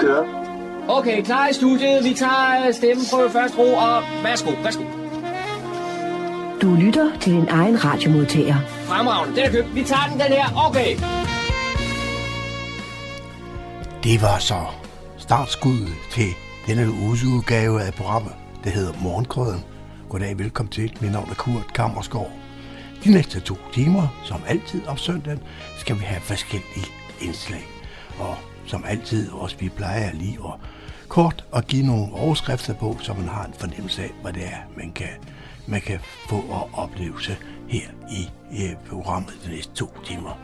Vi kører. Okay, klar i studiet. Vi tager øh, stemmen på først ro, og værsgo, værsgo. Du lytter til din egen radiomodtager. Fremragende, den er købt. Vi tager den, den her. Okay. Det var så startskuddet til denne uges udgave af programmet, der hedder Morgenkrøden. Goddag, velkommen til. Mit navn er Kurt Kammersgaard. De næste to timer, som altid om søndagen, skal vi have forskellige indslag. Og som altid også vi plejer lige at kort at give nogle overskrifter på, så man har en fornemmelse af, hvad det er, man kan, man kan få og oplevelse her i, i programmet de næste to timer.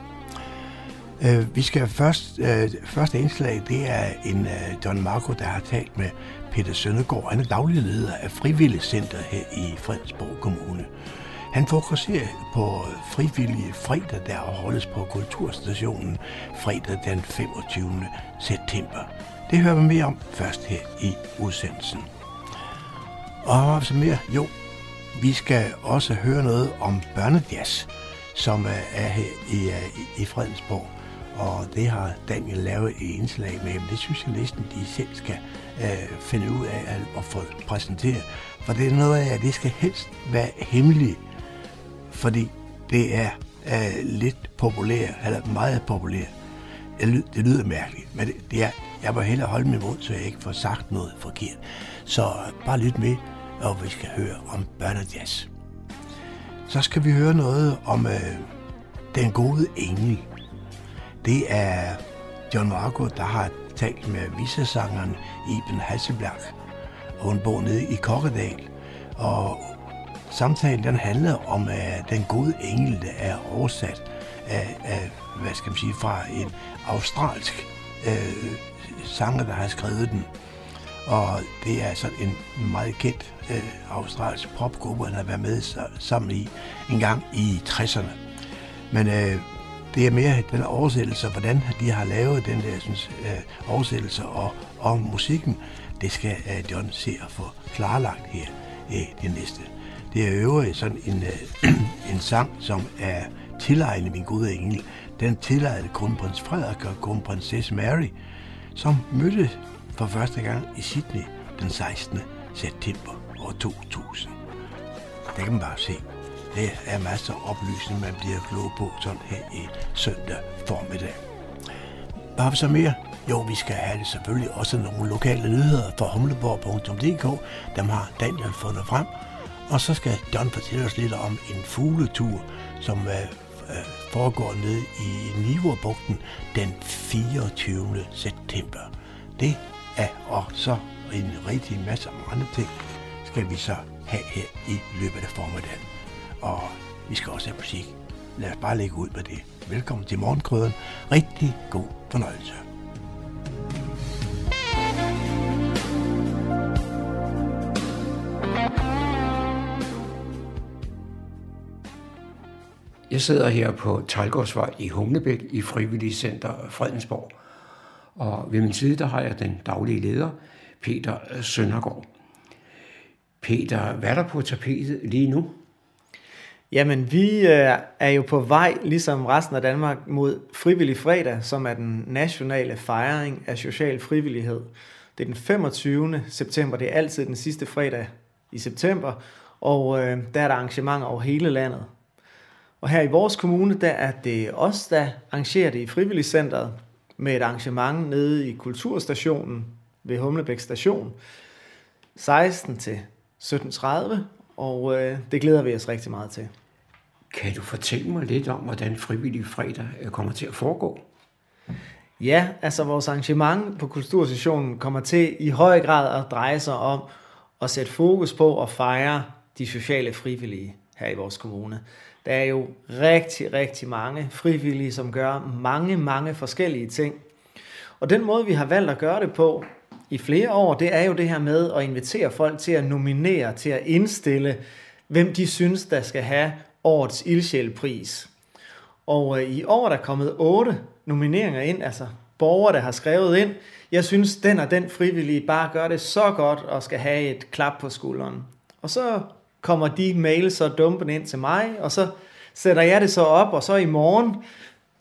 Uh, vi skal først, øh, første indslag, det er en øh, John Marco, der har talt med Peter Søndergaard. Han er daglig leder af Frivilligcenter her i Fredensborg Kommune. Han fokuserer på frivillige fredag, der holdes på Kulturstationen fredag den 25. september. Det hører vi mere om først her i udsendelsen. Og så mere? Jo, vi skal også høre noget om børnejazz, som er her i, øh, i Fredensborg. Og det har Daniel lavet et indslag med, men det synes jeg næsten, de selv skal øh, finde ud af at, at få præsenteret. For det er noget af, at det skal helst være hemmeligt, fordi det er øh, lidt populært, eller meget populært. Det lyder mærkeligt, men det, det er, jeg må hellere holde min mund, så jeg ikke får sagt noget forkert. Så bare lyt med, og vi skal høre om børnejazz. Så skal vi høre noget om øh, Den gode engel. Det er John Marco, der har talt med visesangeren Iben Hasselbjerg. Hun bor nede i Kokkedal. Og samtalen den handler om at den gode engel, der er oversat af, af hvad skal man sige, fra en australsk øh, sanger, der har skrevet den. Og det er sådan en meget kendt øh, australsk popgruppe, han har været med sammen i en gang i 60'erne. Men øh, det er mere den oversættelse, hvordan de har lavet den der synes, øh, oversættelse og, og musikken, det skal øh, John se at få klarlagt her i det næste. Det er øvrigt sådan en, øh, en sang, som er tilegnet min gode engel. Den tilegnede kronprins Frederik og kronprinsesse Mary, som mødte for første gang i Sydney den 16. september år 2000. Det kan man bare se. Det er masser af oplysning, man bliver klog på sådan her i søndag formiddag. Hvad har vi så mere? Jo, vi skal have det selvfølgelig også nogle lokale nyheder fra humleborg.dk. Dem har Daniel fundet frem. Og så skal John fortælle os lidt om en fugletur, som øh, øh foregår nede i Niverbugten den 24. september. Det er og så en rigtig masse andre ting skal vi så have her i løbet af formiddagen. Og vi skal også have musik. Lad os bare lægge ud med det. Velkommen til Morgenkrøden. Rigtig god fornøjelse. Jeg sidder her på Talgårdsvej i Humlebæk i Frivilligcenter Fredensborg. Og ved min side, der har jeg den daglige leder, Peter Søndergaard. Peter, hvad er der på tapetet lige nu? Jamen, vi øh, er jo på vej, ligesom resten af Danmark, mod Frivillig Fredag, som er den nationale fejring af social frivillighed. Det er den 25. september, det er altid den sidste fredag i september, og øh, der er der arrangementer over hele landet. Og her i vores kommune, der er det os, der arrangerer det i Frivilligcenteret med et arrangement nede i Kulturstationen ved Humlebæk Station, 16 til 17.30, og øh, det glæder vi os rigtig meget til. Kan du fortælle mig lidt om, hvordan Frivillig Fredag kommer til at foregå? Ja, altså vores arrangement på Kulturstationen kommer til i høj grad at dreje sig om at sætte fokus på at fejre de sociale frivillige her i vores kommune. Der er jo rigtig, rigtig mange frivillige, som gør mange, mange forskellige ting. Og den måde, vi har valgt at gøre det på i flere år, det er jo det her med at invitere folk til at nominere, til at indstille, hvem de synes, der skal have årets ildsjælpris. Og øh, i år er der kommet otte nomineringer ind, altså borgere, der har skrevet ind. Jeg synes, den og den frivillige bare gør det så godt og skal have et klap på skulderen. Og så kommer de mails så dumpen ind til mig, og så sætter jeg det så op, og så i morgen,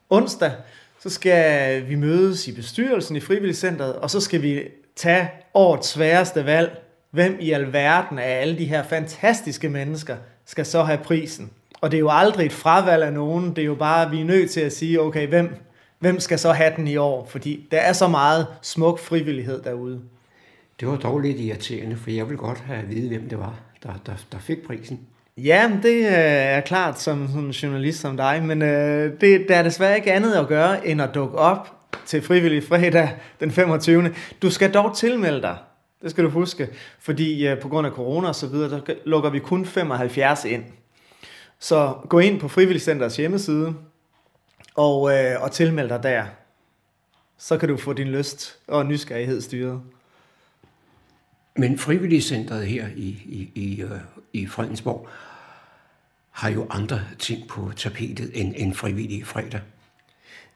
onsdag, så skal vi mødes i bestyrelsen i frivilligcentret, og så skal vi tage årets sværeste valg. Hvem i alverden af alle de her fantastiske mennesker skal så have prisen? Og det er jo aldrig et fravalg af nogen, det er jo bare, at vi er nødt til at sige, okay, hvem, hvem skal så have den i år? Fordi der er så meget smuk frivillighed derude. Det var dog lidt irriterende, for jeg ville godt have at vide, hvem det var, der, der, der fik prisen. Ja, det øh, er klart som sådan en journalist som dig, men øh, det, der er desværre ikke andet at gøre, end at dukke op til frivillig fredag den 25. Du skal dog tilmelde dig, det skal du huske, fordi øh, på grund af corona og så videre, der lukker vi kun 75 ind. Så gå ind på Frivilligcenters hjemmeside og, øh, og tilmeld dig der. Så kan du få din lyst og nysgerrighed styret. Men frivilligcentret her i, i, i, øh, i Fredensborg har jo andre ting på tapetet end, end frivillig fredag.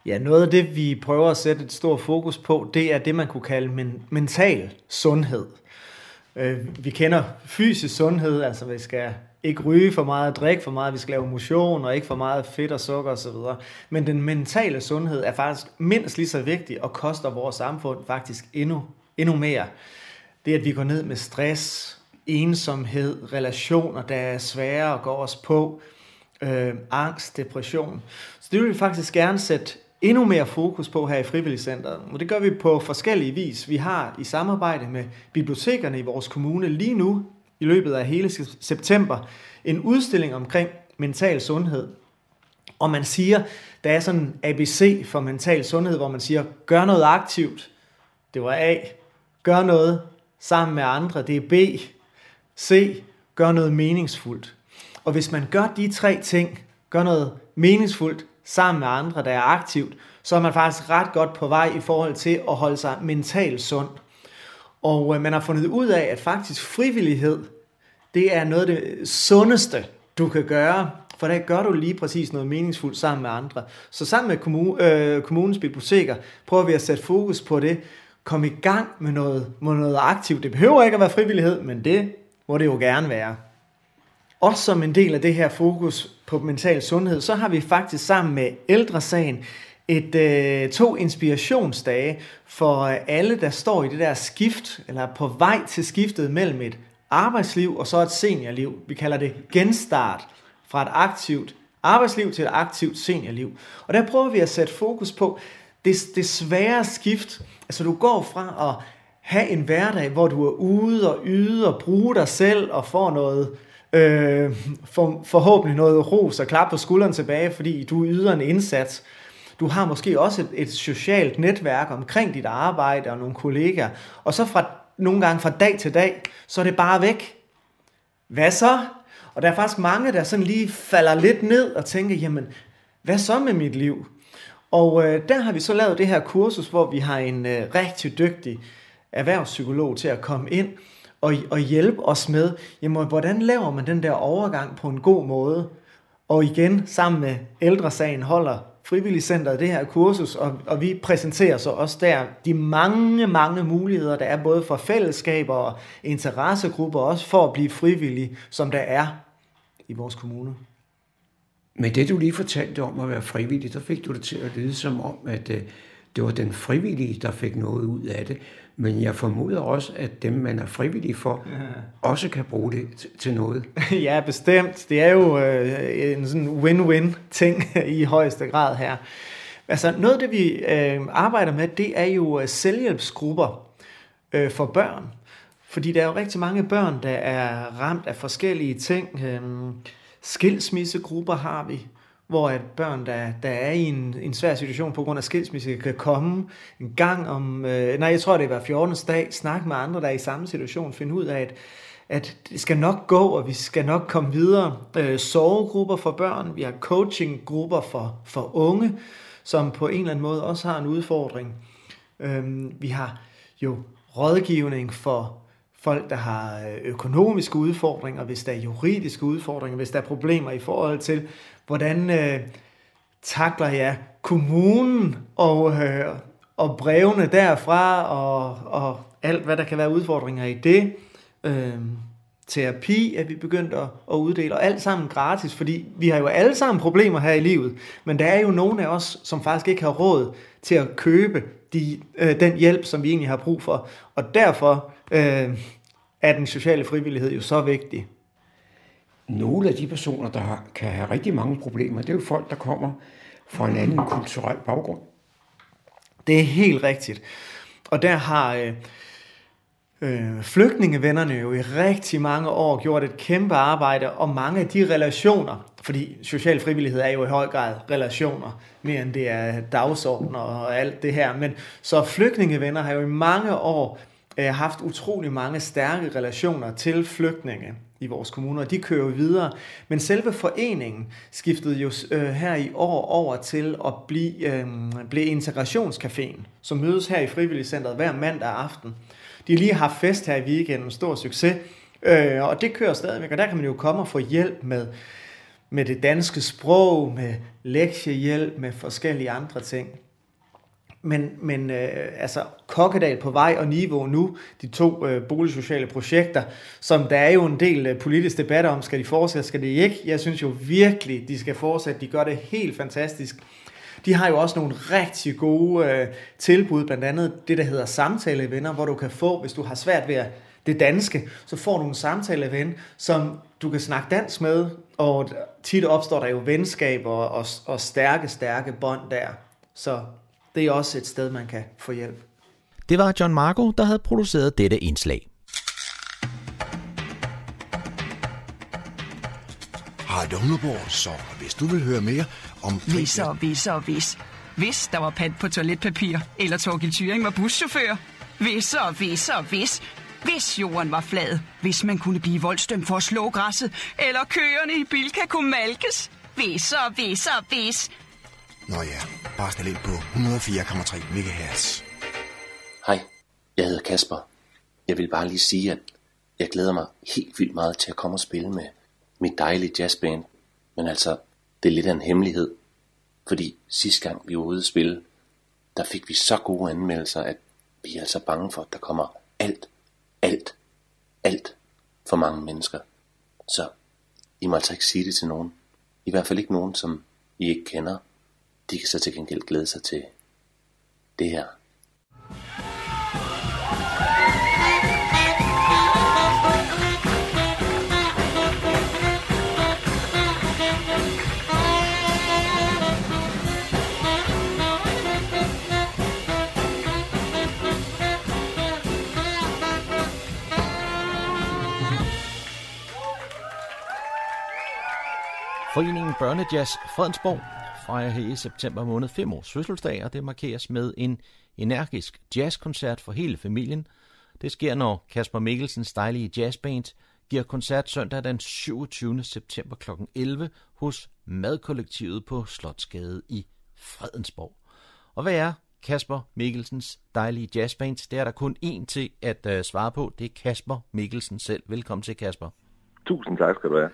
Ja, noget af det, vi prøver at sætte et stort fokus på, det er det, man kunne kalde men, mental sundhed. Øh, vi kender fysisk sundhed, altså vi skal ikke ryge for meget, drikke for meget, vi skal lave motion og ikke for meget fedt og sukker osv. Men den mentale sundhed er faktisk mindst lige så vigtig og koster vores samfund faktisk endnu, endnu mere. Det at vi går ned med stress, ensomhed, relationer, der er svære at gå os på, øh, angst, depression. Så det vil vi faktisk gerne sætte endnu mere fokus på her i Frivilligcenteret. Og det gør vi på forskellige vis. Vi har i samarbejde med bibliotekerne i vores kommune lige nu, i løbet af hele september, en udstilling omkring mental sundhed. Og man siger, der er sådan en ABC for mental sundhed, hvor man siger, gør noget aktivt. Det var A. Gør noget sammen med andre. Det er B. C. Gør noget meningsfuldt. Og hvis man gør de tre ting, gør noget meningsfuldt sammen med andre, der er aktivt, så er man faktisk ret godt på vej i forhold til at holde sig mentalt sund. Og øh, man har fundet ud af, at faktisk frivillighed, det er noget af det sundeste, du kan gøre, for der gør du lige præcis noget meningsfuldt sammen med andre. Så sammen med kommune, øh, kommunens biblioteker prøver vi at sætte fokus på det, komme i gang med noget, med noget aktivt. Det behøver ikke at være frivillighed, men det må det jo gerne være. Også som en del af det her fokus på mental sundhed, så har vi faktisk sammen med Ældresagen et, øh, to inspirationsdage for alle, der står i det der skift, eller på vej til skiftet mellem et arbejdsliv og så et seniorliv. Vi kalder det genstart fra et aktivt arbejdsliv til et aktivt seniorliv. Og der prøver vi at sætte fokus på det, det svære skift. Altså du går fra at have en hverdag, hvor du er ude og yde og bruge dig selv og får noget, øh, for, forhåbentlig noget ros og klap på skulderen tilbage, fordi du yder en indsats. Du har måske også et, et socialt netværk omkring dit arbejde og nogle kollegaer. Og så fra nogle gange fra dag til dag, så er det bare væk. Hvad så? Og der er faktisk mange, der sådan lige falder lidt ned og tænker, jamen, hvad så med mit liv? Og øh, der har vi så lavet det her kursus, hvor vi har en øh, rigtig dygtig erhvervspsykolog til at komme ind og, og hjælpe os med, jamen, hvordan laver man den der overgang på en god måde? Og igen, sammen med ældresagen holder Frivilligcenteret det her kursus, og, og vi præsenterer så også der de mange, mange muligheder, der er både for fællesskaber og interessegrupper, også for at blive frivillig, som der er i vores kommune. Men det du lige fortalte om at være frivillig, der fik du det til at lyde som om, at øh, det var den frivillige, der fik noget ud af det. Men jeg formoder også, at dem, man er frivillig for, ja. også kan bruge det til noget. ja, bestemt. Det er jo øh, en sådan win-win ting i højeste grad her. Altså noget af det, vi øh, arbejder med, det er jo øh, selvhjælpsgrupper øh, for børn. Fordi der er jo rigtig mange børn, der er ramt af forskellige ting. Øh, skilsmissegrupper har vi hvor at børn, der, der er i en, en svær situation på grund af skilsmisse, kan komme en gang om, øh, nej, jeg tror det er hver 14. dag, snakke med andre, der er i samme situation, finde ud af, at, at det skal nok gå, og vi skal nok komme videre. Øh, sovegrupper for børn, vi har coachinggrupper for, for unge, som på en eller anden måde også har en udfordring. Øh, vi har jo rådgivning for folk, der har øh, økonomiske udfordringer, hvis der er juridiske udfordringer, hvis der er problemer i forhold til, hvordan øh, takler jeg kommunen og, øh, og brevene derfra og, og alt, hvad der kan være udfordringer i det. Øh, terapi, at vi begyndte at, at uddele, og alt sammen gratis, fordi vi har jo alle sammen problemer her i livet, men der er jo nogle af os, som faktisk ikke har råd til at købe de, øh, den hjælp, som vi egentlig har brug for, og derfor øh, er den sociale frivillighed jo så vigtig. Nogle af de personer, der kan have rigtig mange problemer, det er jo folk, der kommer fra en anden kulturel baggrund. Det er helt rigtigt. Og der har øh, øh, flygtningevennerne jo i rigtig mange år gjort et kæmpe arbejde, og mange af de relationer, fordi social frivillighed er jo i høj grad relationer, mere end det er dagsordner og alt det her, men så flygtningevenner har jo i mange år øh, haft utrolig mange stærke relationer til flygtninge i vores kommuner, og de kører jo videre. Men selve foreningen skiftede jo øh, her i år over til at blive, øh, blive integrationscaféen, som mødes her i Frivilligcenteret hver mandag aften. De har lige haft fest her i weekenden, stor succes, øh, og det kører stadigvæk, og der kan man jo komme og få hjælp med, med det danske sprog, med lektiehjælp, med forskellige andre ting. Men, men øh, altså Kokkedal på vej og Niveau nu, de to øh, boligsociale projekter, som der er jo en del øh, politisk debat om, skal de fortsætte, skal de ikke? Jeg synes jo virkelig, de skal fortsætte. De gør det helt fantastisk. De har jo også nogle rigtig gode øh, tilbud, blandt andet det, der hedder samtalevenner, hvor du kan få, hvis du har svært ved det danske, så får du en samtaleven, som du kan snakke dansk med, og tit opstår der jo venskaber og, og, stærke, stærke bånd der. Så det er også et sted, man kan få hjælp. Det var John Marco, der havde produceret dette indslag. Hej Dumleborg, så hvis du vil høre mere om... Hvis og hvis og hvis. Hvis der var pant på toiletpapir, eller Torgild Thyring var buschauffør. Hvis og hvis og hvis. Hvis jorden var flad. Hvis man kunne blive voldstømt for at slå græsset. Eller køerne i Bilka kunne malkes. Hvis og hvis og hvis. Nå ja, bare stil ind på 104,3 MHz. Hej, jeg hedder Kasper. Jeg vil bare lige sige, at jeg glæder mig helt vildt meget til at komme og spille med mit dejlige jazzband. Men altså, det er lidt af en hemmelighed. Fordi sidste gang vi var ude at spille, der fik vi så gode anmeldelser, at vi er altså bange for, at der kommer alt, alt, alt for mange mennesker. Så I må altså ikke sige det til nogen. I hvert fald ikke nogen, som I ikke kender. De kan så til gengæld glæde sig til det her. Foreningen Børnejazz Fredensborg fejrer her i september måned fem års fødselsdag, og det markeres med en energisk jazzkoncert for hele familien. Det sker, når Kasper Mikkelsens dejlige jazzband giver koncert søndag den 27. september kl. 11 hos Madkollektivet på Slotsgade i Fredensborg. Og hvad er Kasper Mikkelsens dejlige jazzband? Det er der kun én til at uh, svare på. Det er Kasper Mikkelsen selv. Velkommen til, Kasper. Tusind tak skal du have.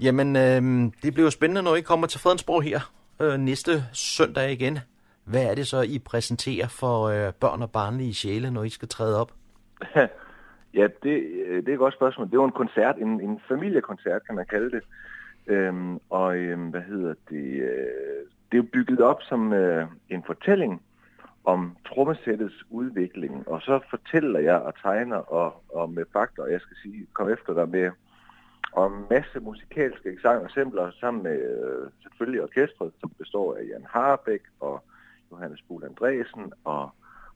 Jamen, øh, det bliver jo spændende, når I kommer til Fredensborg her øh, næste søndag igen. Hvad er det så, I præsenterer for øh, børn og barnlige sjæle, når I skal træde op? ja, det, øh, det er et godt spørgsmål. Det er jo en koncert, en, en familiekoncert, kan man kalde det. Øhm, og øhm, hvad hedder det? Øh, det er jo bygget op som øh, en fortælling om trommesættets udvikling. Og så fortæller jeg og tegner og, og med fakta, og jeg skal sige, kom efter dig med og en masse musikalske eksempler sammen med øh, selvfølgelig orkestret, som består af Jan Harbæk og Johannes Buhl Andresen og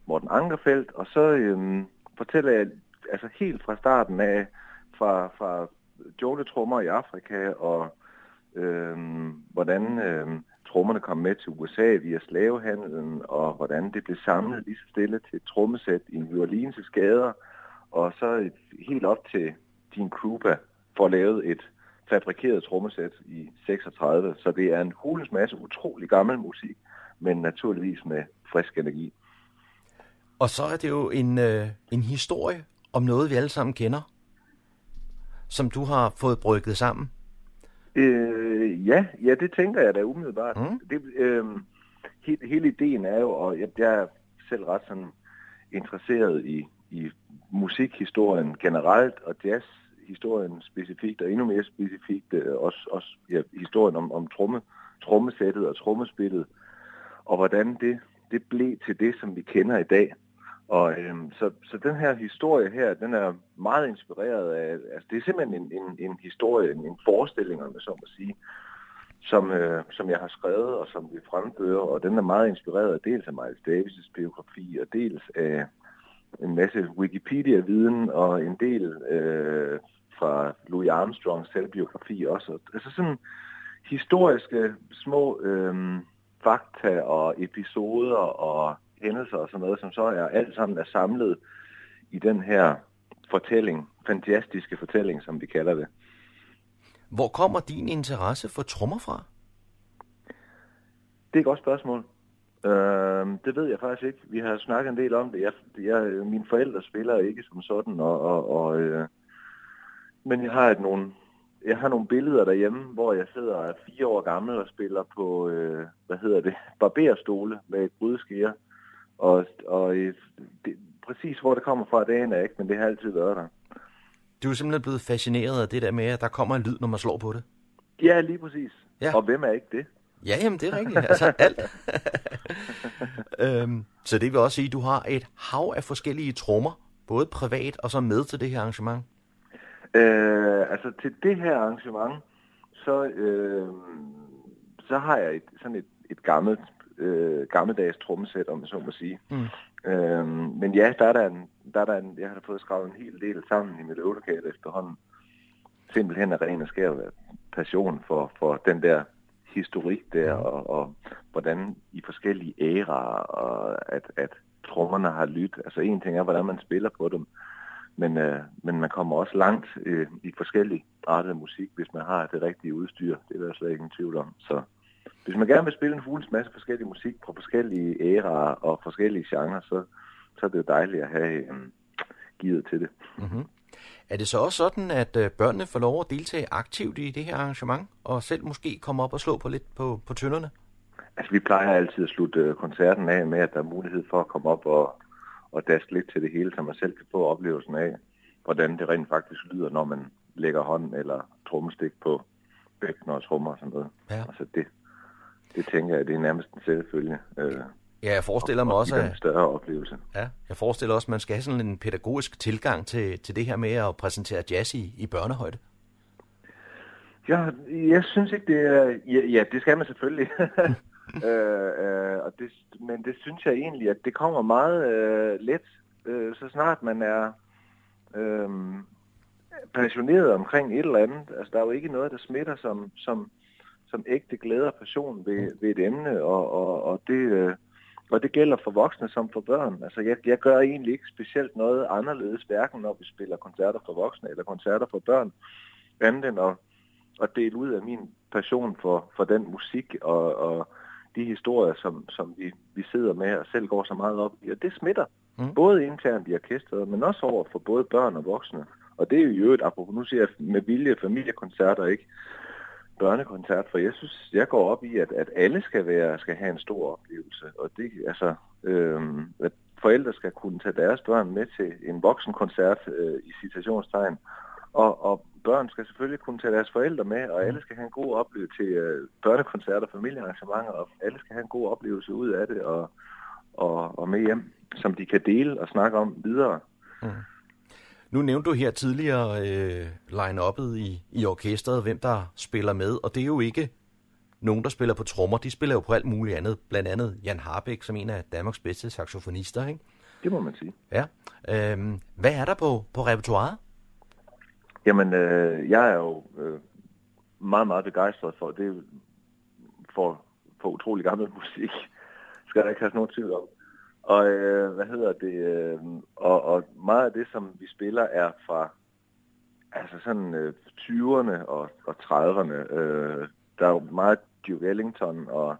Morten Ankerfeldt. Og så øh, fortæller jeg altså helt fra starten af, fra, fra joletrummer i Afrika og øh, hvordan øh, trommerne kom med til USA via slavehandlen, og hvordan det blev samlet lige så stille til et trommesæt i New Orleans' gader, og så helt op til Dean Krupa, får lavet et fabrikeret trommesæt i 36, så det er en hulens masse utrolig gammel musik, men naturligvis med frisk energi. Og så er det jo en, øh, en historie om noget, vi alle sammen kender, som du har fået brygget sammen. Øh, ja, ja, det tænker jeg da umiddelbart. Mm. Det, øh, hele, hele ideen er jo, og jeg, jeg er selv ret sådan interesseret i, i musikhistorien generelt, og jazz historien specifikt, og endnu mere specifikt øh, også, også ja, historien om, om tromme, trommesættet og trommespillet, og hvordan det, det blev til det, som vi kender i dag. Og øhm, så, så den her historie her, den er meget inspireret af, altså det er simpelthen en, en, en historie, en, en forestilling, om jeg så må sige, som, øh, som jeg har skrevet og som vi fremfører, og den er meget inspireret af dels af Miles Davis' biografi, og dels af en masse Wikipedia-viden, og en del øh, fra Louis Armstrongs selvbiografi også. Altså sådan historiske små øh, fakta og episoder og hændelser og sådan noget, som så er alt sammen er samlet i den her fortælling, fantastiske fortælling, som vi kalder det. Hvor kommer din interesse for trommer fra? Det er et godt spørgsmål. Øh, det ved jeg faktisk ikke. Vi har snakket en del om det. Jeg, jeg, mine forældre spiller ikke som sådan, og, og, og øh, men jeg har et nogle, jeg har nogle billeder derhjemme, hvor jeg sidder og er fire år gammel og spiller på, øh, hvad hedder det, barberstole med et brydeskære. Og, og det, præcis hvor det kommer fra, det aner jeg ikke, men det har altid været der. Du er simpelthen blevet fascineret af det der med, at der kommer en lyd, når man slår på det. Ja, lige præcis. Ja. Og hvem er ikke det? Ja, jamen det er rigtigt. Altså alt. øhm, så det vil også sige, at du har et hav af forskellige trommer, både privat og så med til det her arrangement. Øh, altså til det her arrangement, så, øh, så har jeg et, sådan et, et gammelt, øh, gammeldags trommesæt, om så må sige. Mm. Øh, men ja, der er der en, der er der en, jeg har fået skrevet en hel del sammen i mit øvelokale efterhånden. Simpelthen af ren og skær passion for, for den der historik der, og, og hvordan i forskellige æraer, og at, at trommerne har lyttet. Altså en ting er, hvordan man spiller på dem, men, øh, men man kommer også langt øh, i forskellige arter musik, hvis man har det rigtige udstyr. Det er der slet ikke en tvivl om. Så hvis man gerne vil spille en hulens masse forskellig musik på forskellige æraer og forskellige genrer, så, så er det jo dejligt at have øh, givet til det. Mm-hmm. Er det så også sådan, at øh, børnene får lov at deltage aktivt i det her arrangement, og selv måske komme op og slå på lidt på, på tønderne? Altså, vi plejer altid at slutte øh, koncerten af med, at der er mulighed for at komme op og, og daske lidt til det hele, så man selv kan få oplevelsen af, hvordan det rent faktisk lyder, når man lægger hånd eller trommestik på bækken og trommer og sådan noget. Ja. Altså, det, det tænker jeg, det er nærmest en selvfølge. Øh, Ja, jeg forestiller mig og også, en større oplevelse. ja, jeg forestiller også, at man skal have sådan en pædagogisk tilgang til, til det her med at præsentere jazz i, i børnehøjde. Ja, jeg synes ikke, det er... Ja, ja det skal man selvfølgelig. øh, øh, og det, men det synes jeg egentlig, at det kommer meget øh, let, øh, så snart man er øh, passioneret omkring et eller andet. Altså, der er jo ikke noget, der smitter som, som, som ægte glæder passion ved, ved et emne, og, og, og det... Øh, og det gælder for voksne som for børn. Altså, jeg, jeg gør egentlig ikke specielt noget anderledes, hverken når vi spiller koncerter for voksne eller koncerter for børn, andet end at, at dele ud af min passion for, for den musik og, og de historier, som, som vi, vi sidder med og selv går så meget op i. Og det smitter, mm. både internt i orkestret, men også over for både børn og voksne. Og det er jo i øvrigt, apropos nu siger jeg med vilje familiekoncerter, ikke? børnekoncert, for jeg synes, jeg går op i, at, at alle skal være skal have en stor oplevelse, og det altså øhm, at forældre skal kunne tage deres børn med til en voksenkoncert øh, i citationstegn, og, og børn skal selvfølgelig kunne tage deres forældre med, og alle skal have en god oplevelse til øh, børnekoncerter, familiearrangementer, og alle skal have en god oplevelse ud af det, og, og, og med hjem, som de kan dele og snakke om videre. Mm. Nu nævnte du her tidligere øh, line-uppet i, i orkestret, hvem der spiller med, og det er jo ikke nogen, der spiller på trommer, de spiller jo på alt muligt andet, blandt andet Jan Harbeck, som en af Danmarks bedste saxofonister, ikke? Det må man sige. Ja. Øhm, hvad er der på, på repertoiret? Jamen, øh, jeg er jo øh, meget, meget begejstret for det, for, for utrolig gammel musik. Skal der ikke have nogen tvivl om. Og øh, hvad hedder det? Øh, og, og meget af det, som vi spiller, er fra altså sådan øh, 20'erne og, og 30'erne. Øh, der er jo meget Duke Ellington, og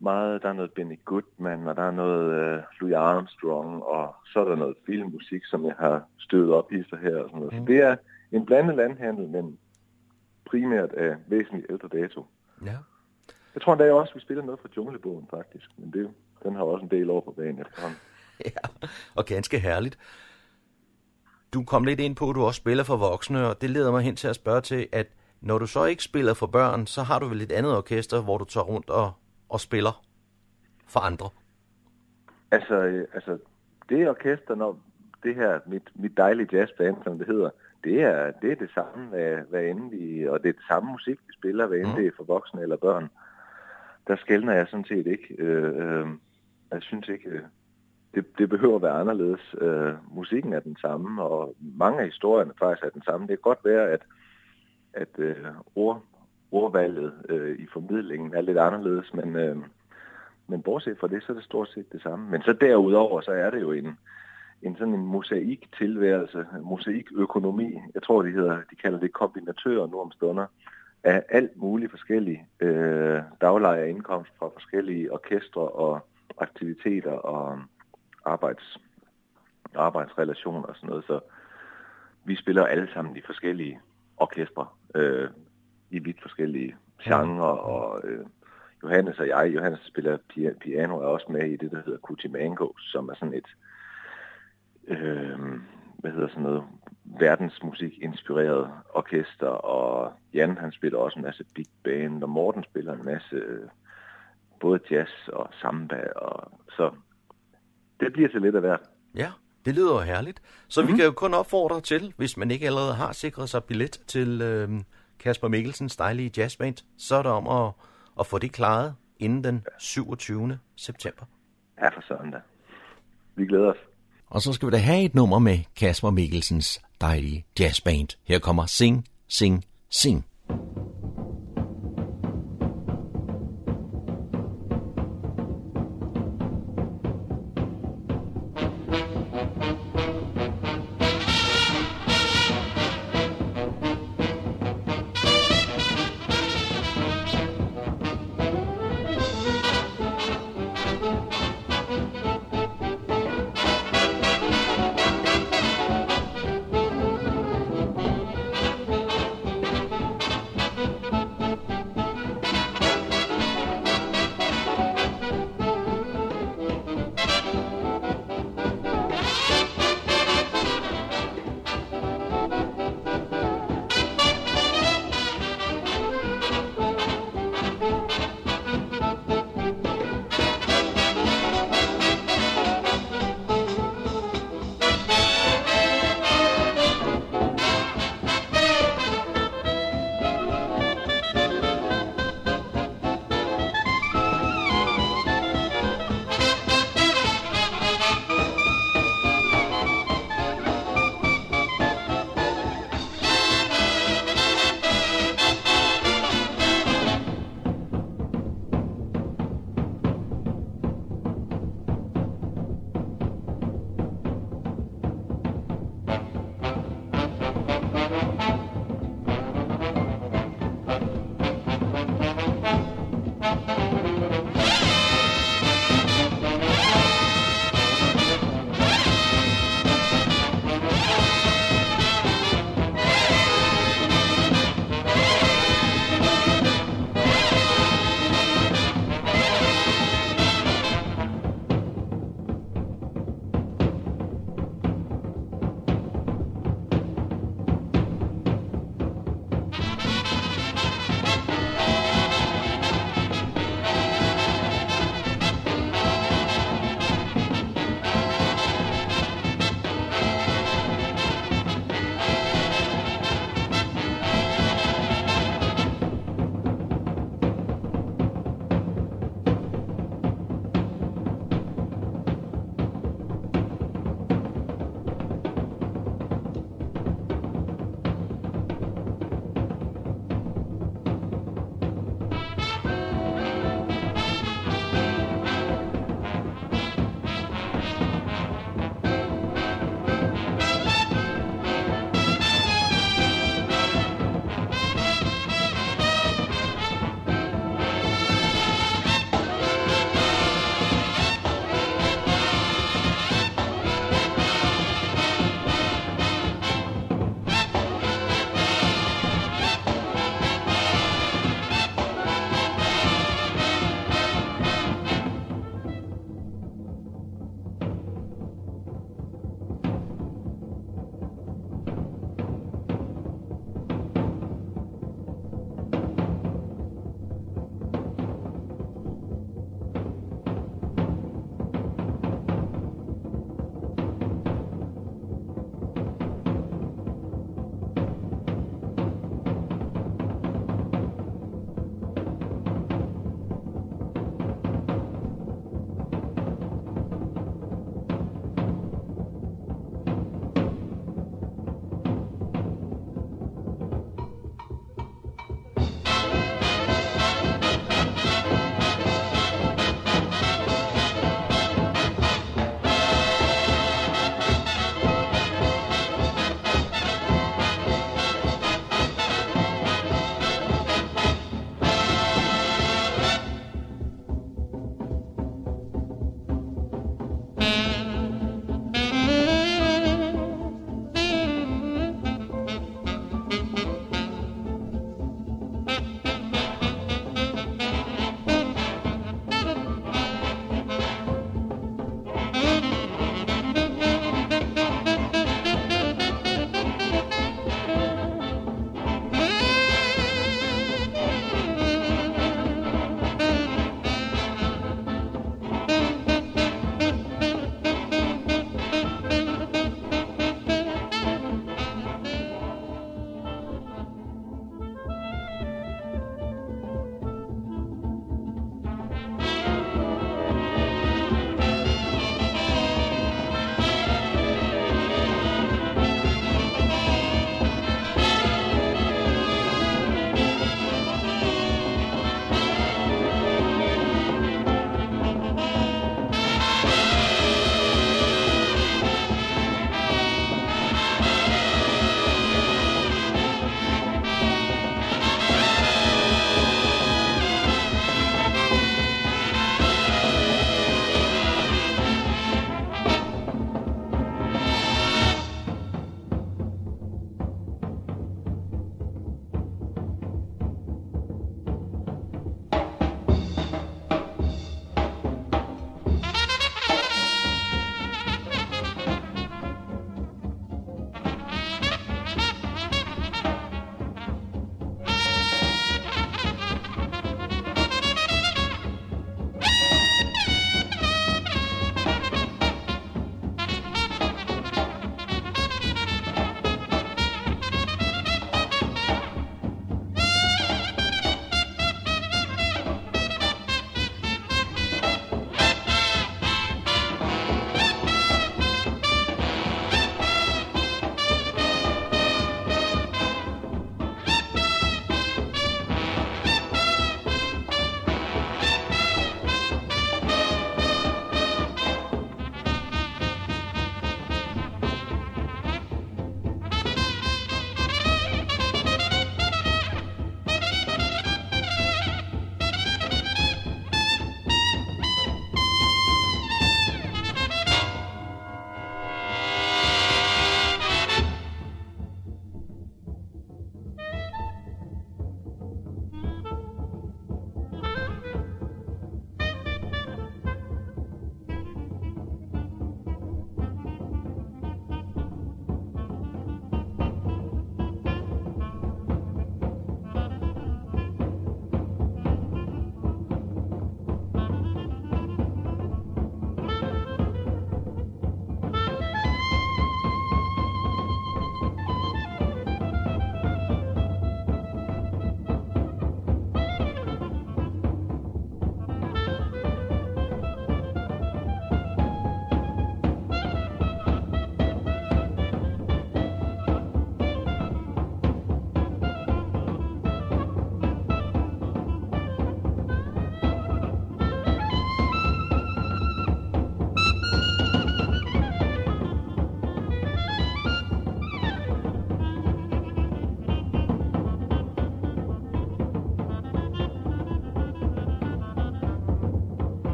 meget, der er noget Benny Goodman, og der er noget øh, Louis Armstrong, og så er der noget filmmusik, som jeg har støvet op i så her. Og sådan noget. Mm. Så det er en blandet landhandel, men primært af væsentligt ældre dato. Ja. Jeg tror endda også, vi spiller noget fra Junglebogen, faktisk. Men det, den har også en del over på banen efterhånden. ja, og ganske herligt. Du kom lidt ind på, at du også spiller for voksne, og det leder mig hen til at spørge til, at når du så ikke spiller for børn, så har du vel et andet orkester, hvor du tager rundt og, og spiller for andre? Altså, øh, altså det orkester, når det her, mit, mit dejlige jazzband, som det hedder, det er, det er det samme, hvad, hvad end vi, og det er det samme musik, vi spiller, hvad end mm. det er for voksne eller børn. Der skældner jeg sådan set ikke. Øh, øh, jeg synes ikke, øh, det, det behøver at være anderledes. Øh, musikken er den samme, og mange af historierne faktisk er den samme. Det kan godt være, at, at øh, ord, ordvalget øh, i formidlingen er lidt anderledes, men, øh, men bortset fra det, så er det stort set det samme. Men så derudover, så er det jo en, en sådan en mosaik-tilværelse, mosaikøkonomi. Jeg tror, de, hedder, de kalder det kombinatører nu om stunder af alt muligt forskellige øh, dagleje indkomst fra forskellige orkestre og aktiviteter og arbejds, arbejdsrelationer og sådan noget. Så vi spiller alle sammen de forskellige orkestre øh, i vidt forskellige genrer, og øh, Johannes og jeg, Johannes spiller piano, er også med i det, der hedder Kuti Mango, som er sådan et, øh, hvad hedder sådan noget, verdensmusik inspireret orkester, og Jan han spiller også en masse big band, og Morten spiller en masse både jazz og samba, og så det bliver til lidt af hvert. Ja, det lyder jo herligt. Så mm-hmm. vi mhm. kan jo kun opfordre til, hvis man ikke allerede har sikret sig billet til øh, Kasper Mikkelsens dejlige jazzband, så er det om at, at få det klaret inden den 27. september. Ja, for sådan da. Vi glæder os. Og så skal vi da have et nummer med Kasper Mikkelsens dejlige jazzband. Her kommer Sing, Sing, Sing.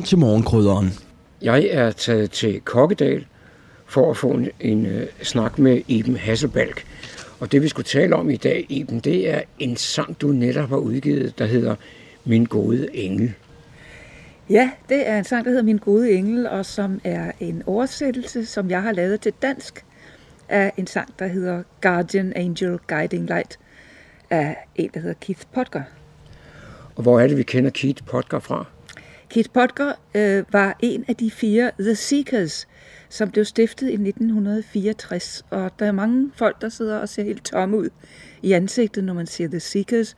Lytter til morgenkrydderen. Jeg er taget til Kokkedal for at få en, en uh, snak med Iben Hasselbalk. Og det vi skulle tale om i dag, Iben, det er en sang, du netop har udgivet, der hedder Min gode engel. Ja, det er en sang, der hedder Min gode engel, og som er en oversættelse, som jeg har lavet til dansk, af en sang, der hedder Guardian Angel Guiding Light, af en, der hedder Keith Potker. Og hvor er det, vi kender Keith Potker fra? Keith Potker øh, var en af de fire The Seekers, som blev stiftet i 1964. Og der er mange folk, der sidder og ser helt tomme ud i ansigtet, når man siger The Seekers.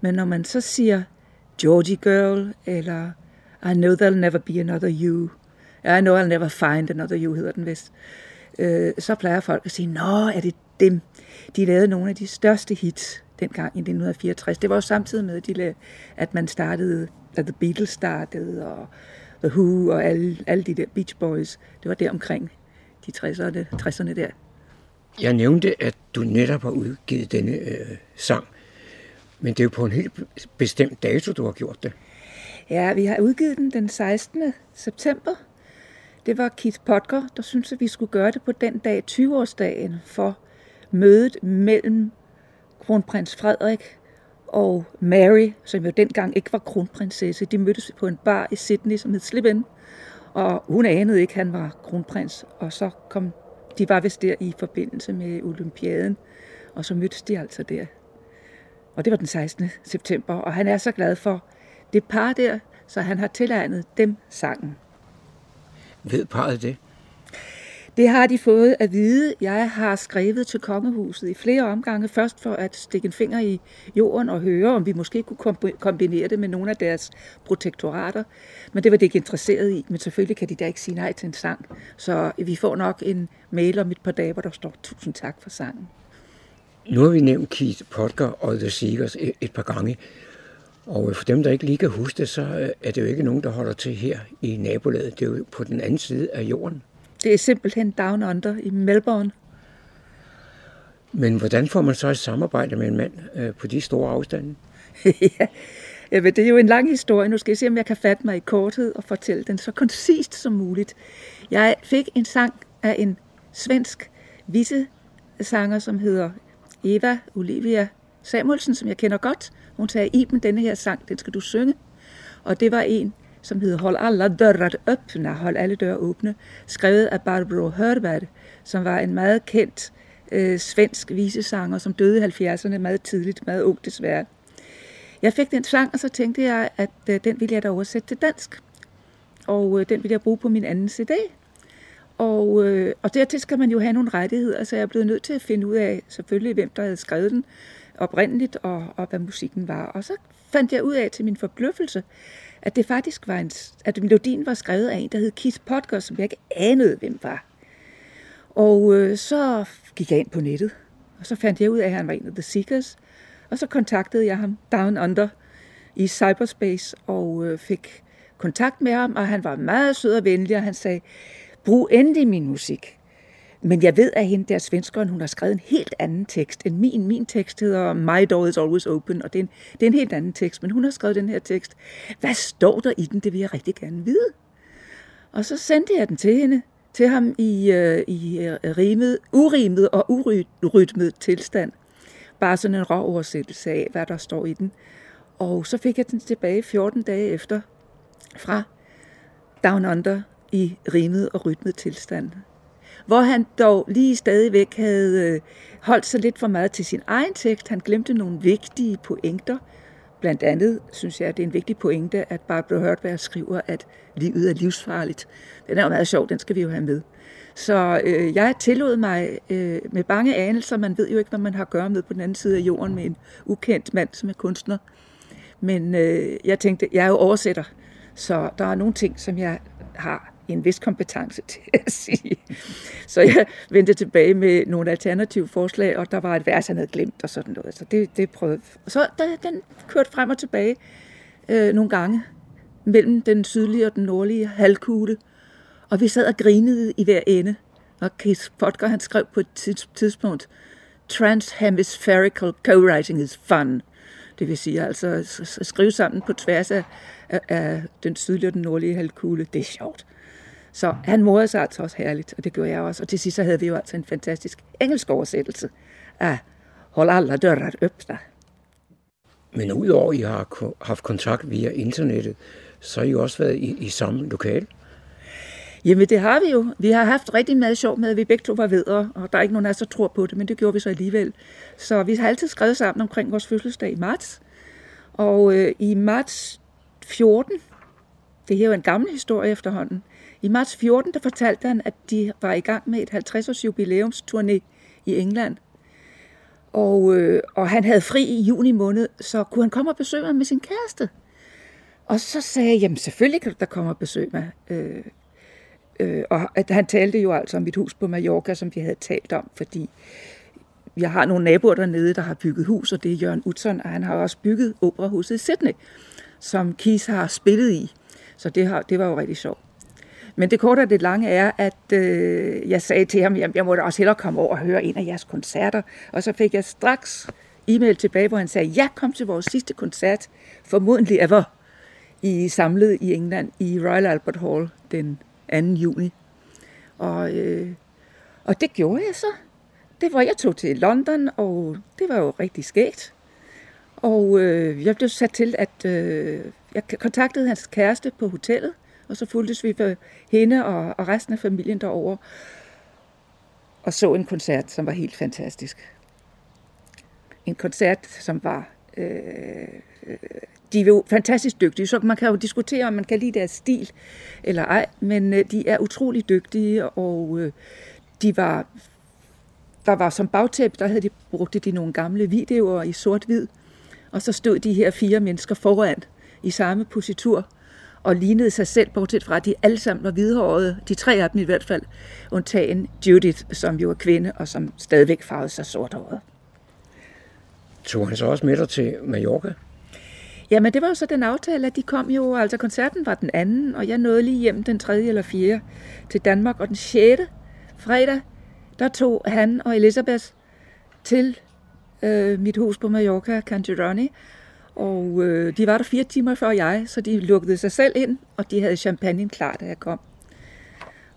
Men når man så siger Georgie Girl, eller I know there'll never be another you, I know I'll never find another you, hedder den vist, øh, så plejer folk at sige, nå, er det dem? De lavede nogle af de største hits dengang i 1964. Det var jo samtidig med, at, de lavede, at man startede, at The Beatles startede, og The Who, og alle, alle de der Beach Boys. Det var der omkring de 60'erne, 60'erne der. Jeg nævnte, at du netop har udgivet denne øh, sang. Men det er jo på en helt bestemt dato, du har gjort det. Ja, vi har udgivet den den 16. september. Det var Keith Potker, der syntes, at vi skulle gøre det på den dag, 20-årsdagen, for mødet mellem kronprins Frederik og Mary, som jo dengang ikke var kronprinsesse. De mødtes på en bar i Sydney, som hed Slip In, og hun anede ikke, at han var kronprins. Og så kom de var vist der i forbindelse med olympiaden, og så mødtes de altså der. Og det var den 16. september, og han er så glad for det par der, så han har tilegnet dem sangen. Ved parret det? Det har de fået at vide. Jeg har skrevet til kongehuset i flere omgange. Først for at stikke en finger i jorden og høre, om vi måske kunne kombinere det med nogle af deres protektorater. Men det var det ikke interesseret i. Men selvfølgelig kan de da ikke sige nej til en sang. Så vi får nok en mail om et par dage, hvor der står tusind tak for sangen. Nu har vi nævnt Keith Potker og The Seekers et par gange. Og øh, for dem, der ikke lige kan huske det, så øh, er det jo ikke nogen, der holder til her i nabolaget. Det er jo på den anden side af jorden. Det er simpelthen Down Under i Melbourne. Men hvordan får man så et samarbejde med en mand øh, på de store afstande? ja, men det er jo en lang historie. Nu skal jeg se, om jeg kan fatte mig i korthed og fortælle den så koncist som muligt. Jeg fik en sang af en svensk visesanger, som hedder Eva Olivia Samuelsen, som jeg kender godt. Hun sagde, Iben, denne her sang, den skal du synge. Og det var en, som hedder Hold alla dörrar öppna, hold alle døre åbne, skrevet af Barbro Hörberg, som var en meget kendt øh, svensk visesanger, som døde i 70'erne meget tidligt, meget ung desværre. Jeg fik den sang, og så tænkte jeg, at øh, den ville jeg da oversætte til dansk. Og øh, den ville jeg bruge på min anden CD. Og, øh, og dertil skal man jo have nogle rettigheder, så jeg er blevet nødt til at finde ud af, selvfølgelig, hvem der havde skrevet den oprindeligt, og, og hvad musikken var. Og så fandt jeg ud af til min forbløffelse, at det faktisk var en, at melodien var skrevet af en, der hed Keith Potker, som jeg ikke anede, hvem var. Og øh, så gik jeg ind på nettet, og så fandt jeg ud af, at han var en af The Seekers, og så kontaktede jeg ham down under i cyberspace, og øh, fik kontakt med ham, og han var meget sød og venlig, og han sagde, brug endelig min musik. Men jeg ved, at hende der svenskeren, hun har skrevet en helt anden tekst end min. Min tekst hedder My door is always open, og det er, en, det er en helt anden tekst, men hun har skrevet den her tekst. Hvad står der i den? Det vil jeg rigtig gerne vide. Og så sendte jeg den til hende, til ham i, uh, i øh, rimet, urimet og urytmet tilstand. Bare sådan en rå oversættelse af, hvad der står i den. Og så fik jeg den tilbage 14 dage efter fra Down Under i rimet og rytmet tilstand hvor han dog lige stadigvæk havde øh, holdt sig lidt for meget til sin egen tekst. Han glemte nogle vigtige pointer. Blandt andet synes jeg, at det er en vigtig pointe, at Barbara Hørtberg skriver, at livet er livsfarligt. Den er jo meget sjov, den skal vi jo have med. Så øh, jeg tillod mig øh, med bange anelser, man ved jo ikke, hvad man har at gøre med på den anden side af jorden med en ukendt mand, som er kunstner. Men øh, jeg tænkte, jeg er jo oversætter, så der er nogle ting, som jeg har en vis kompetence til at sige. Så jeg vendte tilbage med nogle alternative forslag, og der var et vers, han havde glemt og sådan noget. Så det, det prøvede. Så der, den kørte frem og tilbage øh, nogle gange mellem den sydlige og den nordlige halvkugle. Og vi sad og grinede i hver ende. Og Keith Potker, han skrev på et tidspunkt, Transhemispherical co-writing is fun. Det vil sige altså skrive sammen på tværs af, af, af den sydlige og den nordlige halvkugle. Det er sjovt. Så han morede sig altså også herligt, og det gjorde jeg også. Og til sidst så havde vi jo altså en fantastisk engelsk oversættelse af Hold alle dører åbne. Men udover at I har haft kontakt via internettet, så har I også været i, i samme lokal. Jamen det har vi jo. Vi har haft rigtig meget sjov med, at vi begge to var vedere, og der er ikke nogen af os, der tror på det, men det gjorde vi så alligevel. Så vi har altid skrevet sammen omkring vores fødselsdag i marts. Og øh, i marts 14, det er jo en gammel historie efterhånden, i marts 14, der fortalte han, at de var i gang med et 50-års jubilæumsturné i England. Og, øh, og han havde fri i juni måned, så kunne han komme og besøge mig med sin kæreste. Og så sagde jeg, jamen selvfølgelig kan du da komme og besøge mig. Øh, øh, og at han talte jo altså om mit hus på Mallorca, som vi havde talt om, fordi jeg har nogle naboer dernede, der har bygget hus, og det er Jørgen Utzon, og han har også bygget operahuset i Sydney, som Kis har spillet i. Så det, har, det var jo rigtig sjovt. Men det korte og det lange er, at øh, jeg sagde til ham, at jeg måtte også hellere komme over og høre en af jeres koncerter. Og så fik jeg straks e-mail tilbage, hvor han sagde, ja, kom til vores sidste koncert, formodentlig ever, i samlet i England i Royal Albert Hall den 2. juni. Og, øh, og det gjorde jeg så. Det var, jeg tog til London, og det var jo rigtig skægt. Og øh, jeg blev sat til, at øh, jeg kontaktede hans kæreste på hotellet, og så fulgtes vi for hende og, og resten af familien derover og så en koncert, som var helt fantastisk. En koncert, som var... Øh, øh, de er jo fantastisk dygtige, så man kan jo diskutere, om man kan lide deres stil eller ej, men øh, de er utrolig dygtige, og øh, de var... Der var som bagtæppe, der havde de brugt de nogle gamle videoer i sort-hvid, og så stod de her fire mennesker foran i samme positur, og lignede sig selv, bortset fra, at de alle sammen var hvidhårede, de tre af dem i hvert fald, undtagen Judith, som jo er kvinde, og som stadigvæk farvede sig sorthåret. Tog han så også med dig til Mallorca? Jamen, det var jo så den aftale, at de kom jo, altså koncerten var den anden, og jeg nåede lige hjem den tredje eller fjerde til Danmark, og den 6. fredag, der tog han og Elisabeth til øh, mit hus på Mallorca, Cantironi, og øh, de var der fire timer før jeg, så de lukkede sig selv ind, og de havde champagne klar, da jeg kom.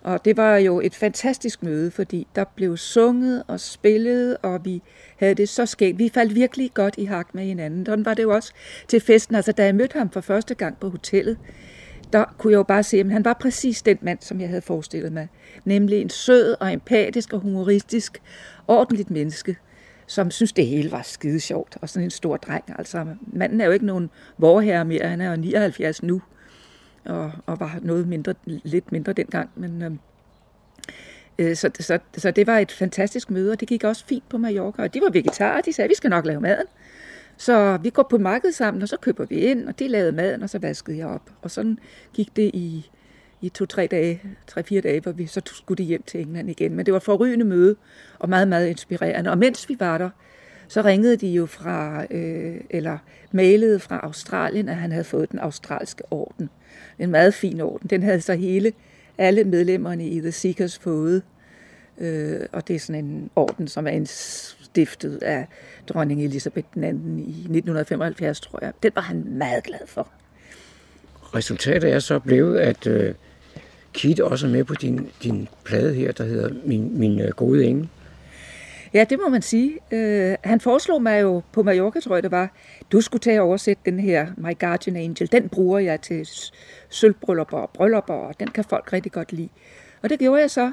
Og det var jo et fantastisk møde, fordi der blev sunget og spillet, og vi havde det så skægt. Vi faldt virkelig godt i hak med hinanden. Sådan var det jo også til festen. Altså, da jeg mødte ham for første gang på hotellet, der kunne jeg jo bare se, at han var præcis den mand, som jeg havde forestillet mig. Nemlig en sød og empatisk og humoristisk, ordentligt menneske, som synes, det hele var skide sjovt, og sådan en stor dreng. Altså, manden er jo ikke nogen vorherre mere, han er jo 79 nu, og, og var noget mindre, lidt mindre dengang, men... Øhm, øh, så, så, så det var et fantastisk møde, og det gik også fint på Mallorca. Og de var vegetarer, de sagde, vi skal nok lave maden. Så vi går på markedet sammen, og så køber vi ind, og de lavede maden, og så vaskede jeg op. Og sådan gik det i i to-tre dage, tre-fire dage, hvor vi så skulle de hjem til England igen. Men det var forrygende møde, og meget, meget inspirerende. Og mens vi var der, så ringede de jo fra, øh, eller mailede fra Australien, at han havde fået den australske orden. En meget fin orden. Den havde så hele, alle medlemmerne i The Seekers fået. Øh, og det er sådan en orden, som er stiftet af dronning Elisabeth II i 1975, tror jeg. Den var han meget glad for. Resultatet er så blevet, at øh, Kit også med på din, din plade her, der hedder Min, min øh, gode engel. Ja, det må man sige. Øh, han foreslog mig jo på Mallorca, tror jeg det var, du skulle tage og oversætte den her My Guardian Angel. Den bruger jeg til sølvbryllupper og bryllupper, og den kan folk rigtig godt lide. Og det gjorde jeg så.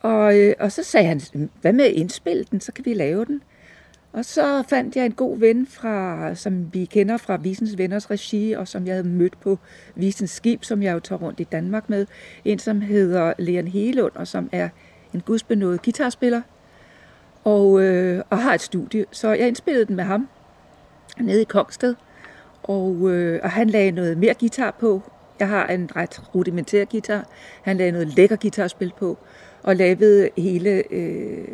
Og, øh, og så sagde han, hvad med at indspille den, så kan vi lave den. Og så fandt jeg en god ven, fra, som vi kender fra Visens Venners regi, og som jeg havde mødt på Visens Skib, som jeg jo tager rundt i Danmark med. En, som hedder Leon Helund, og som er en gudsbenået guitarspiller, og, øh, og har et studie. Så jeg indspillede den med ham nede i Kongsted, og, øh, og han lagde noget mere guitar på. Jeg har en ret rudimentær guitar. Han lagde noget lækker guitarspil på, og lavede hele øh,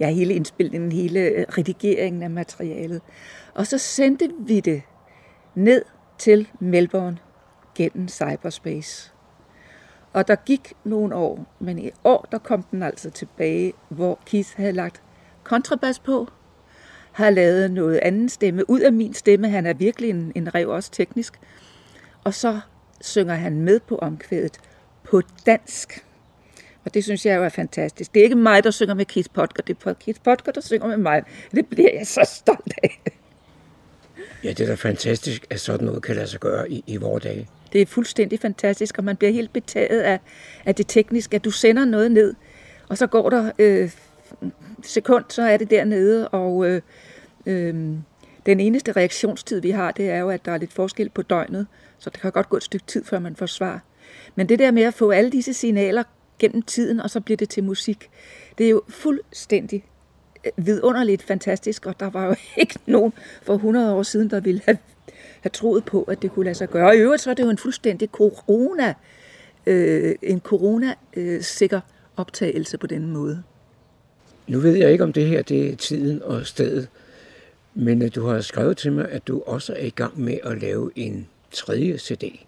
ja, hele indspilningen, hele øh, redigeringen af materialet. Og så sendte vi det ned til Melbourne gennem cyberspace. Og der gik nogle år, men i år der kom den altså tilbage, hvor Keith havde lagt kontrabas på. har lavet noget anden stemme ud af min stemme. Han er virkelig en, en rev, også teknisk. Og så synger han med på omkvædet på dansk. Og det synes jeg jo er fantastisk. Det er ikke mig, der synger med Keith Potker, det er Keith Potker, der synger med mig. Det bliver jeg så stolt af. Ja, det er da fantastisk, at sådan noget kan lade sig gøre i, i vores dage. Det er fuldstændig fantastisk, og man bliver helt betaget af, af det tekniske, at du sender noget ned, og så går der øh, sekund, så er det dernede, og øh, øh, den eneste reaktionstid, vi har, det er jo, at der er lidt forskel på døgnet, så det kan godt gå et stykke tid, før man får svar. Men det der med at få alle disse signaler gennem tiden, og så bliver det til musik, det er jo fuldstændig øh, vidunderligt fantastisk, og der var jo ikke nogen for 100 år siden, der ville have, have troet på, at det kunne lade sig gøre. Og i øvrigt så er det jo en fuldstændig corona, øh, en corona-sikker øh, optagelse på den måde. Nu ved jeg ikke, om det her det er tiden og stedet, men øh, du har skrevet til mig, at du også er i gang med at lave en tredje CD.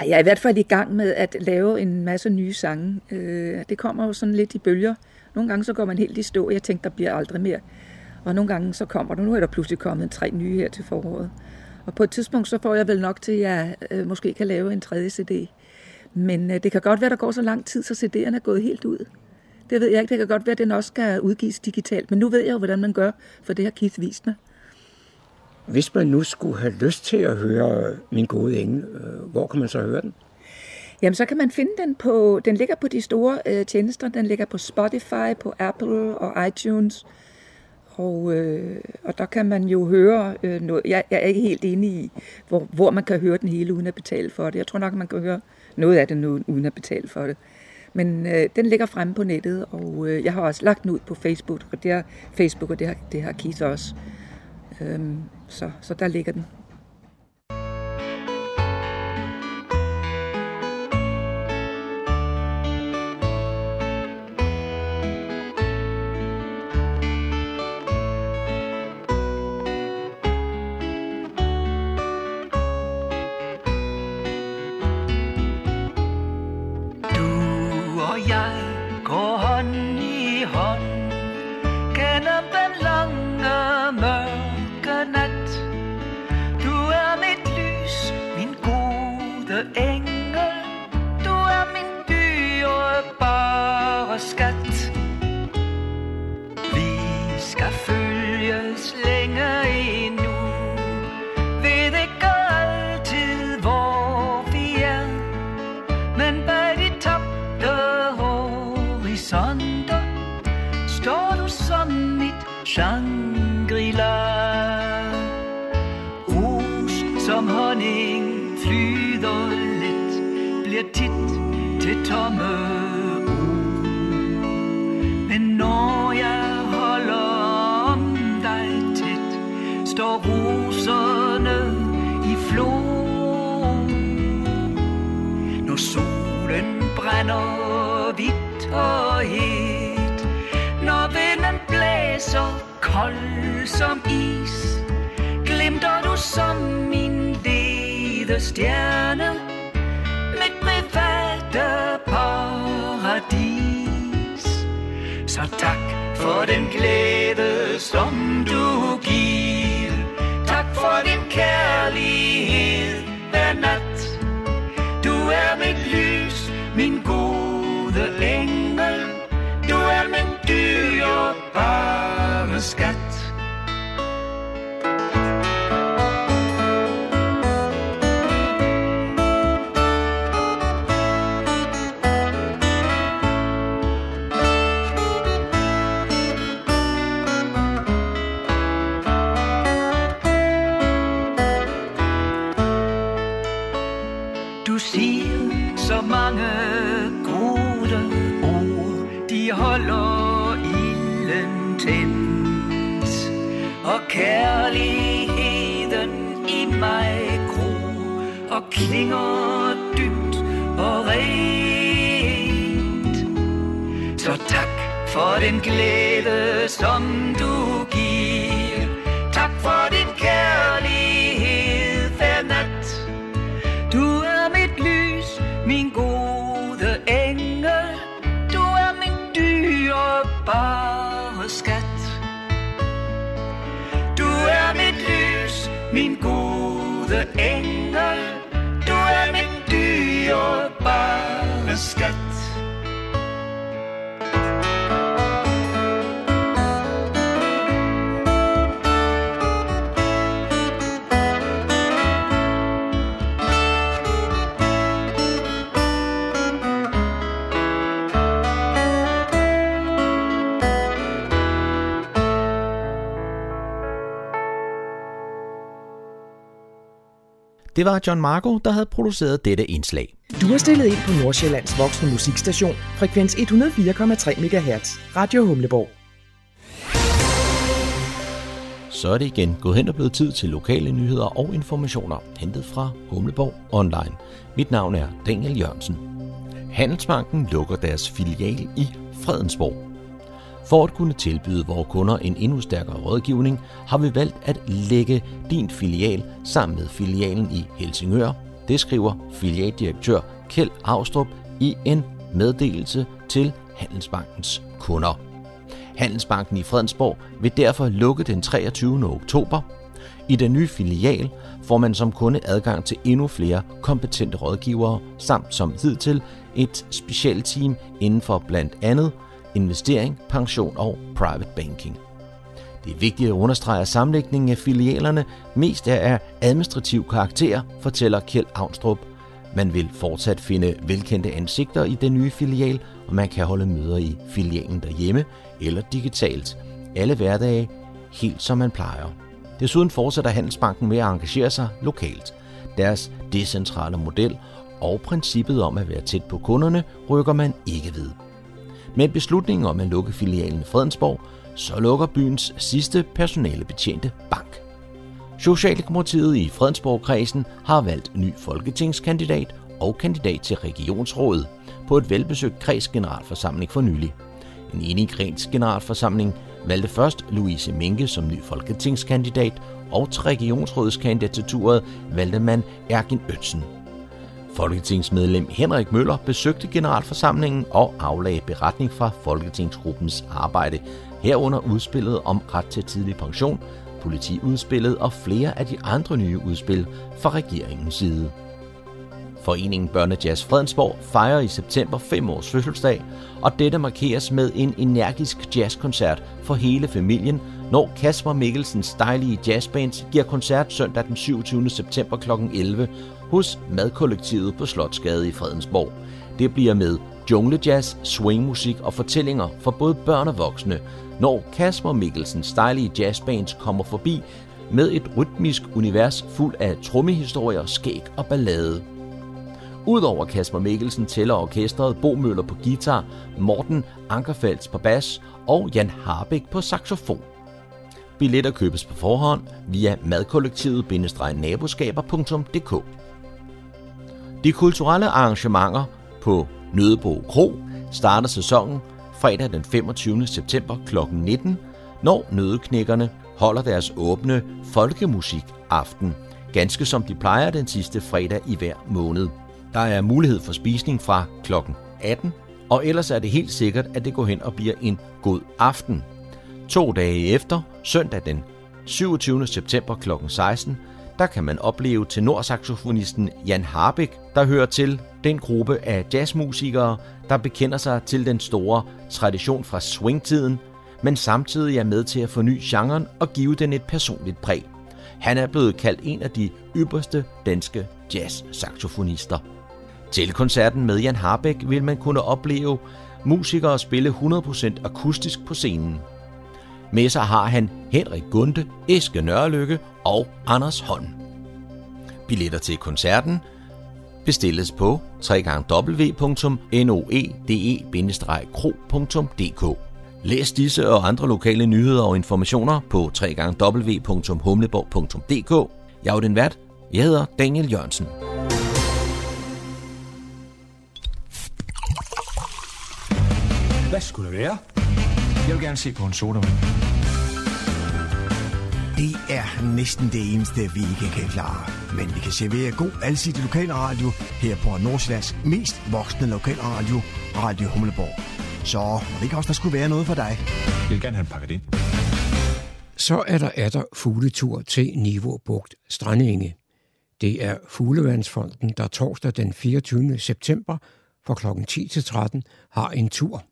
Jeg er i hvert fald i gang med at lave en masse nye sange. Øh, det kommer jo sådan lidt i bølger. Nogle gange så går man helt i stå, og jeg tænkte, der bliver aldrig mere. Og nogle gange så kommer der, nu er der pludselig kommet tre nye her til foråret. Og på et tidspunkt så får jeg vel nok til, at jeg øh, måske kan lave en tredje CD. Men øh, det kan godt være, der går så lang tid, så CD'erne er gået helt ud. Det ved jeg ikke. Det kan godt være, at den også skal udgives digitalt. Men nu ved jeg jo, hvordan man gør, for det har Keith vist mig. Hvis man nu skulle have lyst til at høre Min gode engel, øh, hvor kan man så høre den? Jamen, så kan man finde den på, den ligger på de store øh, tjenester. Den ligger på Spotify, på Apple og iTunes. Og, øh, og der kan man jo høre øh, noget. Jeg, jeg er ikke helt enig i, hvor, hvor man kan høre den hele uden at betale for det. Jeg tror nok, man kan høre noget af det nu, uden at betale for det. Men øh, den ligger fremme på nettet, og øh, jeg har også lagt den ud på Facebook, og det har, Facebook, og det har, det har Keith også. Øhm, så, så der ligger den. når hvidt og het Når vinden blæser kold som is Glimter du som min lede stjerne Mit private paradis. Så tak for den glæde, som du giver. Tak for din kærlighed hver nat. Du er mit lys min gode engel, du er min dyrebare skat. klinger dybt og rent. Så tak for den glæde, som du giver. Tak for din kærlighed hver nat. Du er mit lys, min gode Det var John Marco, der havde produceret dette indslag. Du har stillet ind på Nordsjællands voksne musikstation, frekvens 104,3 MHz, Radio Humleborg. Så er det igen gået hen og blevet tid til lokale nyheder og informationer, hentet fra Humleborg Online. Mit navn er Daniel Jørgensen. Handelsbanken lukker deres filial i Fredensborg. For at kunne tilbyde vores kunder en endnu stærkere rådgivning, har vi valgt at lægge din filial sammen med filialen i Helsingør. Det skriver filialdirektør Kjeld Austrup i en meddelelse til Handelsbankens kunder. Handelsbanken i Fredensborg vil derfor lukke den 23. oktober. I den nye filial får man som kunde adgang til endnu flere kompetente rådgivere, samt som hidtil et specialteam inden for blandt andet investering, pension og private banking. Det er vigtigt at understrege, at sammenlægningen af filialerne mest er af administrativ karakter, fortæller Kjeld Avnstrup. Man vil fortsat finde velkendte ansigter i den nye filial, og man kan holde møder i filialen derhjemme eller digitalt. Alle hverdage, helt som man plejer. Desuden fortsætter Handelsbanken med at engagere sig lokalt. Deres decentrale model og princippet om at være tæt på kunderne rykker man ikke ved. Med beslutningen om at lukke filialen i Fredensborg, så lukker byens sidste personale betjente bank. Socialdemokratiet i Fredensborg-kredsen har valgt ny folketingskandidat og kandidat til regionsrådet på et velbesøgt kredsgeneralforsamling for nylig. En enig kredsgeneralforsamling valgte først Louise Minke som ny folketingskandidat, og til regionsrådskandidaturet valgte man Erkin Øtsen. Folketingsmedlem Henrik Møller besøgte generalforsamlingen og aflagde beretning fra Folketingsgruppens arbejde, herunder udspillet om ret til tidlig pension, politiudspillet og flere af de andre nye udspil fra regeringens side. Foreningen Børnejazz Fredensborg fejrer i september 5 års fødselsdag, og dette markeres med en energisk jazzkoncert for hele familien, når Kasper Mikkelsens dejlige jazzband giver koncert søndag den 27. september kl. 11 hos Madkollektivet på Slotsgade i Fredensborg. Det bliver med junglejazz, swingmusik og fortællinger for både børn og voksne, når Kasper Mikkelsens dejlige jazzbands kommer forbi med et rytmisk univers fuld af trummehistorier, skæg og ballade. Udover Kasper Mikkelsen tæller orkestret Bo Møller på guitar, Morten Ankerfalds på bas og Jan Harbæk på saxofon. Billetter købes på forhånd via madkollektivet-naboskaber.dk. De kulturelle arrangementer på Nødebo Kro starter sæsonen fredag den 25. september kl. 19, når Nødeknækkerne holder deres åbne folkemusikaften, ganske som de plejer den sidste fredag i hver måned. Der er mulighed for spisning fra kl. 18, og ellers er det helt sikkert, at det går hen og bliver en god aften. To dage efter, søndag den 27. september kl. 16, der kan man opleve tenorsaxofonisten Jan Harbæk, der hører til den gruppe af jazzmusikere, der bekender sig til den store tradition fra swingtiden, men samtidig er med til at forny genren og give den et personligt præg. Han er blevet kaldt en af de ypperste danske jazzsaxofonister. Til koncerten med Jan Harbæk vil man kunne opleve musikere spille 100% akustisk på scenen. Med sig har han Henrik Gunde, Eske Nørlykke og Anders Holm. Billetter til koncerten bestilles på www.noede-kro.dk. Læs disse og andre lokale nyheder og informationer på www.humleborg.dk. Jeg er den vært. Jeg hedder Daniel Jørgensen. Hvad skulle det være? Jeg vil gerne se på en sodavand. Det er næsten det eneste, vi ikke kan klare. Men vi kan servere god alsidig lokalradio her på Nordsjællands mest voksne lokalradio, Radio Humleborg. Så må det ikke også der skulle være noget for dig. Jeg vil gerne have en pakket ind. Så er der er der fugletur til Niveau Bugt Strandinge. Det er Fugleværnsfonden, der torsdag den 24. september fra kl. 10 til 13 har en tur.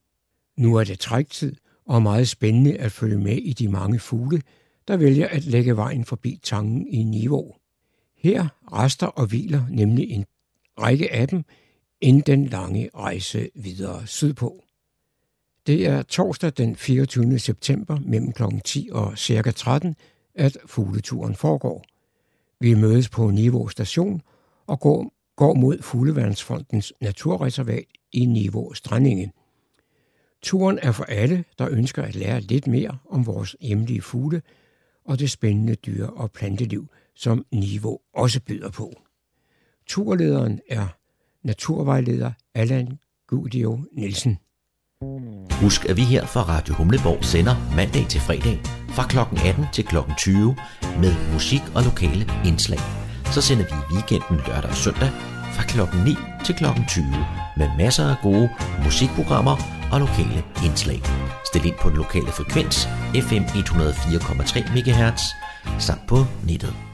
Nu er det træktid, og meget spændende at følge med i de mange fugle, der vælger at lægge vejen forbi tangen i Niveau. Her rester og hviler nemlig en række af dem, inden den lange rejse videre sydpå. Det er torsdag den 24. september mellem kl. 10 og ca. 13, at fugleturen foregår. Vi mødes på Niveau station og går, går mod Fugleværnsfondens naturreservat i Niveau Strandingen Turen er for alle, der ønsker at lære lidt mere om vores hjemlige fugle og det spændende dyre- og planteliv, som Niveau også byder på. Turlederen er naturvejleder Allan Gudio Nielsen. Husk, at vi her fra Radio Humleborg sender mandag til fredag fra kl. 18 til kl. 20 med musik og lokale indslag. Så sender vi i weekenden lørdag og søndag fra kl. 9 til kl. 20 med masser af gode musikprogrammer og lokale indslag. Stil ind på den lokale frekvens FM 104,3 MHz samt på nettet.